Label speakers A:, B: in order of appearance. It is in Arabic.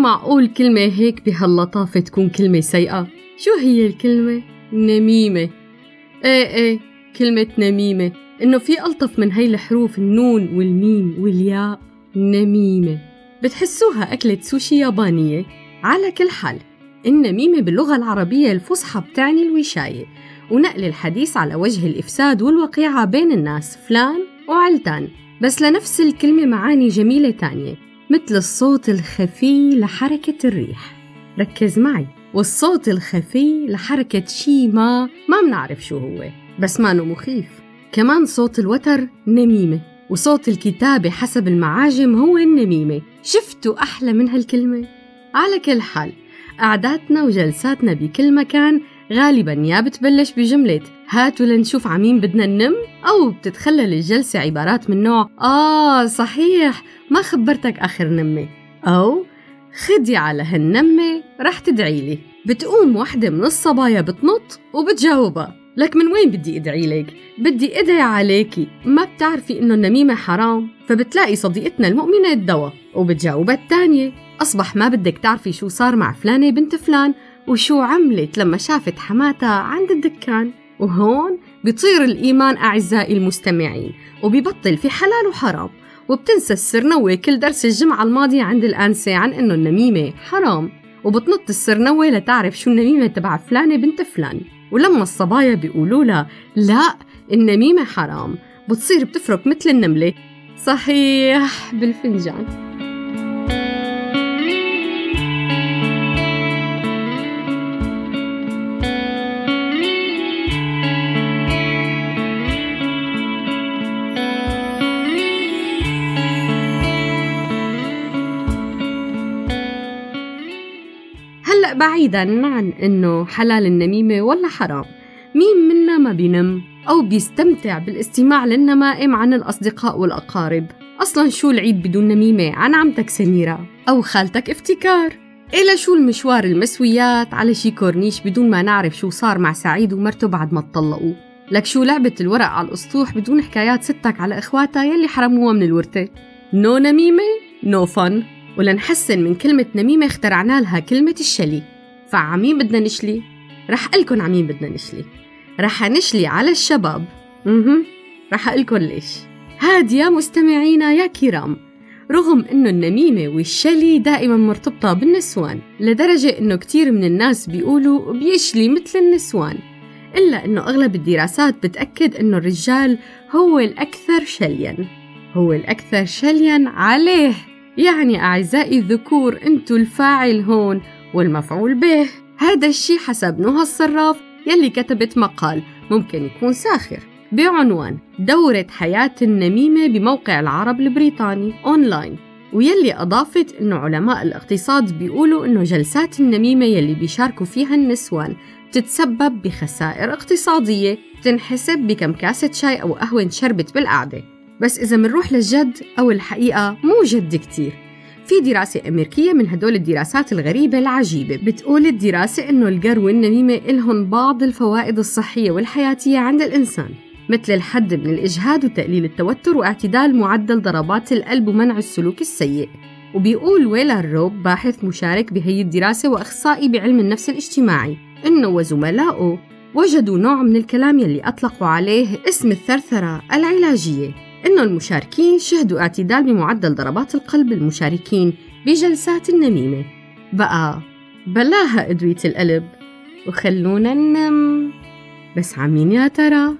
A: معقول كلمة هيك بهاللطافة تكون كلمة سيئة؟ شو هي الكلمة؟ نميمة. إيه إيه كلمة نميمة. إنه في ألطف من هي الحروف النون والميم والياء. نميمة. بتحسوها أكلة سوشي يابانية؟ على كل حال النميمة باللغة العربية الفصحى بتعني الوشاية. ونقل الحديث على وجه الإفساد والوقيعة بين الناس فلان وعلتان. بس لنفس الكلمة معاني جميلة تانية. مثل الصوت الخفي لحركة الريح. ركز معي. والصوت الخفي لحركة شي ما ما منعرف شو هو بس ما مخيف. كمان صوت الوتر نميمة وصوت الكتابة حسب المعاجم هو النميمة. شفتوا أحلى من هالكلمة؟ على كل حال قعداتنا وجلساتنا بكل مكان غالبا يا بتبلش بجملة. هاتوا لنشوف عمين بدنا ننم أو بتتخلل الجلسة عبارات من نوع آه صحيح ما خبرتك آخر نمة. أو خدي على هالنمة رح تدعيلي بتقوم وحدة من الصبايا بتنط وبتجاوبها. لك من وين بدي أدعي لك؟ بدي أدعي عليكي، ما بتعرفي إنه النميمة حرام، فبتلاقي صديقتنا المؤمنة الدواء، وبتجاوبها الثانية، أصبح ما بدك تعرفي شو صار مع فلانة بنت فلان، وشو عملت لما شافت حماتها عند الدكان، وهون بيطير الإيمان أعزائي المستمعين، وبيبطل في حلال وحرام، وبتنسى السرنوة كل درس الجمعة الماضية عند الآنسة عن إنه النميمة. حرام، وبتنط السرنوة لتعرف شو النميمة تبع فلانة بنت فلان. ولما الصبايا بيقولوا لها لا النميمة حرام. بتصير بتفرك مثل النملة. صحيح بالفنجان. هلأ بعيدا عن إنه حلال النميمة ولا حرام. مين منا ما بينم أو بيستمتع بالاستماع للنمائم عن الأصدقاء والأقارب؟ أصلا شو العيد بدون نميمة؟ عن عمتك سميرة. أو خالتك افتكار. إلى شو المشوار المسويّات على شي كورنيش بدون ما نعرف شو صار مع سعيد ومرته بعد ما اتطلقوا لك شو لعبة الورق على الأسطوح بدون حكايات ستك على إخواتها يلي حرموها من الورثة؟ no نميمة نو فن. ولنحسن من كلمة نميمة اخترعنا لها كلمة الشلي. فعمين بدنا نشلي؟ رح أقلكن عمين بدنا نشلي. رح نشلي على الشباب. أها رح أقلكن ليش. هاد يا مستمعينا يا كرام رغم إنه النميمة والشلي دائما مرتبطة بالنسوان لدرجة إنه كتير من الناس بيقولوا بيشلي مثل النسوان. إلا إنه أغلب الدراسات بتأكد إنه الرجال هو الأكثر شليا. هو الأكثر شليا عليه. يعني أعزائي الذكور أنتوا الفاعل هون والمفعول به. هذا الشي حسب نهى الصراف يلي كتبت مقال ممكن يكون ساخر. بعنوان دورة حياة النميمة بموقع العرب البريطاني أونلاين. ويلي أضافت أنه علماء الاقتصاد بيقولوا أنه جلسات النميمة يلي بيشاركوا فيها النسوان تتسبب بخسائر اقتصادية تنحسب بكم كاسة شاي أو قهوة شربت بالقعدة. بس إذا منروح للجد أو الحقيقة مو جد كتير. في دراسة أمريكية من هدول الدراسات الغريبة العجيبة بتقول الدراسة إنه الجر والنميمة إلهم بعض الفوائد الصحية والحياتية عند الإنسان مثل الحد من الإجهاد وتقليل التوتر واعتدال معدل ضربات القلب ومنع السلوك السيء. وبيقول ويلا الروب باحث مشارك بهي الدراسة وأخصائي بعلم النفس الاجتماعي إنه وزملائه وجدوا نوع من الكلام يلي أطلقوا عليه اسم الثرثرة العلاجية. إنه المشاركين شهدوا اعتدال بمعدل ضربات القلب المشاركين بجلسات النميمة بقى بلاها أدوية القلب. وخلونا ننم. بس عمين يا ترى؟